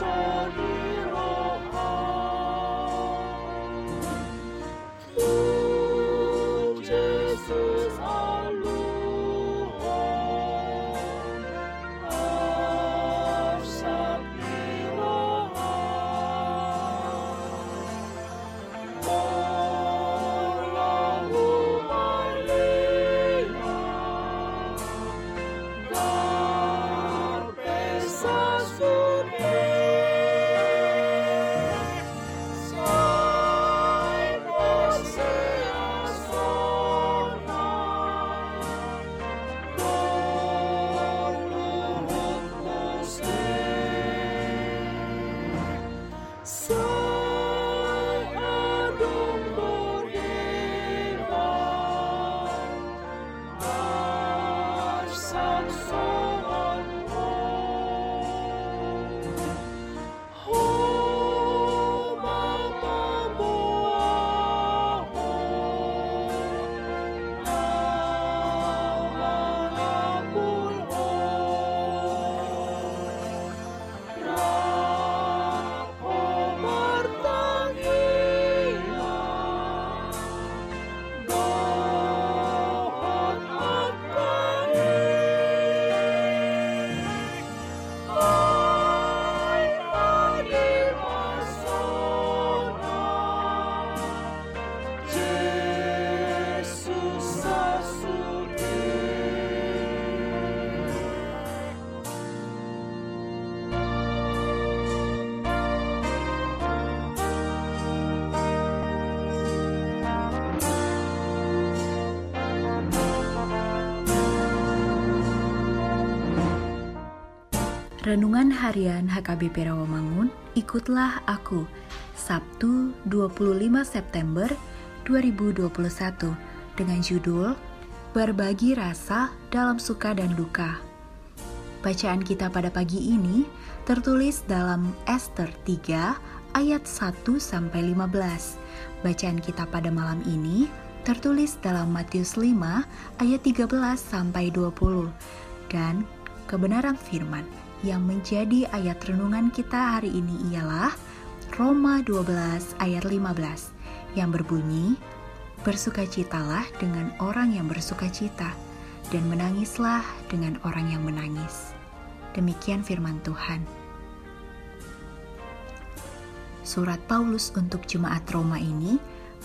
soul. Renungan Harian HKBP Rawamangun, ikutlah aku. Sabtu 25 September 2021 dengan judul Berbagi Rasa dalam Suka dan Duka. Bacaan kita pada pagi ini tertulis dalam Esther 3 ayat 1 sampai 15. Bacaan kita pada malam ini tertulis dalam Matius 5 ayat 13 sampai 20 dan kebenaran firman yang menjadi ayat renungan kita hari ini ialah Roma 12 ayat 15 yang berbunyi Bersukacitalah dengan orang yang bersukacita dan menangislah dengan orang yang menangis. Demikian firman Tuhan. Surat Paulus untuk jemaat Roma ini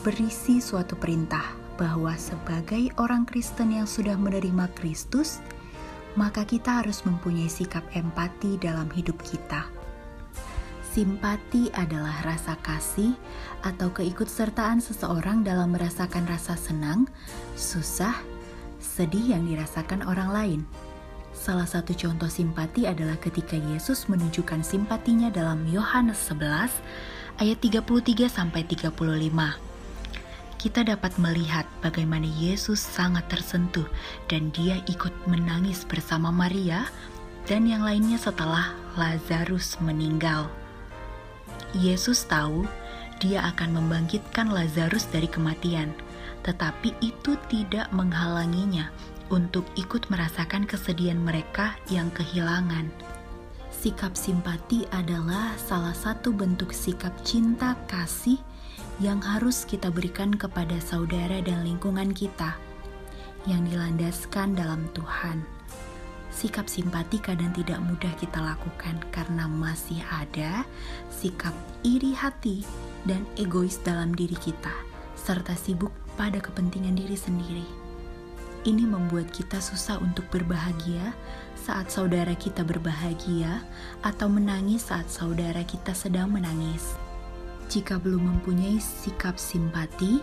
berisi suatu perintah bahwa sebagai orang Kristen yang sudah menerima Kristus, maka kita harus mempunyai sikap empati dalam hidup kita. Simpati adalah rasa kasih atau keikutsertaan seseorang dalam merasakan rasa senang, susah, sedih yang dirasakan orang lain. Salah satu contoh simpati adalah ketika Yesus menunjukkan simpatinya dalam Yohanes 11 ayat 33 sampai 35 kita dapat melihat bagaimana Yesus sangat tersentuh dan dia ikut menangis bersama Maria dan yang lainnya setelah Lazarus meninggal. Yesus tahu dia akan membangkitkan Lazarus dari kematian, tetapi itu tidak menghalanginya untuk ikut merasakan kesedihan mereka yang kehilangan. Sikap simpati adalah salah satu bentuk sikap cinta kasih yang harus kita berikan kepada saudara dan lingkungan kita yang dilandaskan dalam Tuhan. Sikap simpati kadang tidak mudah kita lakukan karena masih ada sikap iri hati dan egois dalam diri kita, serta sibuk pada kepentingan diri sendiri. Ini membuat kita susah untuk berbahagia saat saudara kita berbahagia, atau menangis saat saudara kita sedang menangis. Jika belum mempunyai sikap simpati,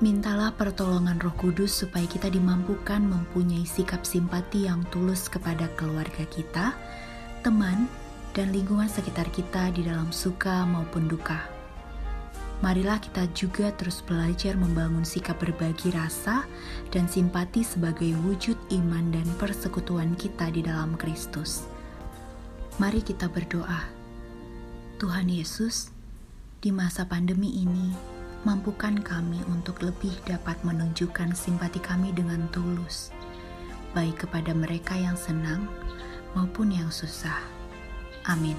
mintalah pertolongan Roh Kudus supaya kita dimampukan mempunyai sikap simpati yang tulus kepada keluarga kita, teman, dan lingkungan sekitar kita di dalam suka maupun duka. Marilah kita juga terus belajar membangun sikap berbagi rasa dan simpati sebagai wujud iman dan persekutuan kita di dalam Kristus. Mari kita berdoa. Tuhan Yesus, di masa pandemi ini, mampukan kami untuk lebih dapat menunjukkan simpati kami dengan tulus, baik kepada mereka yang senang maupun yang susah. Amin.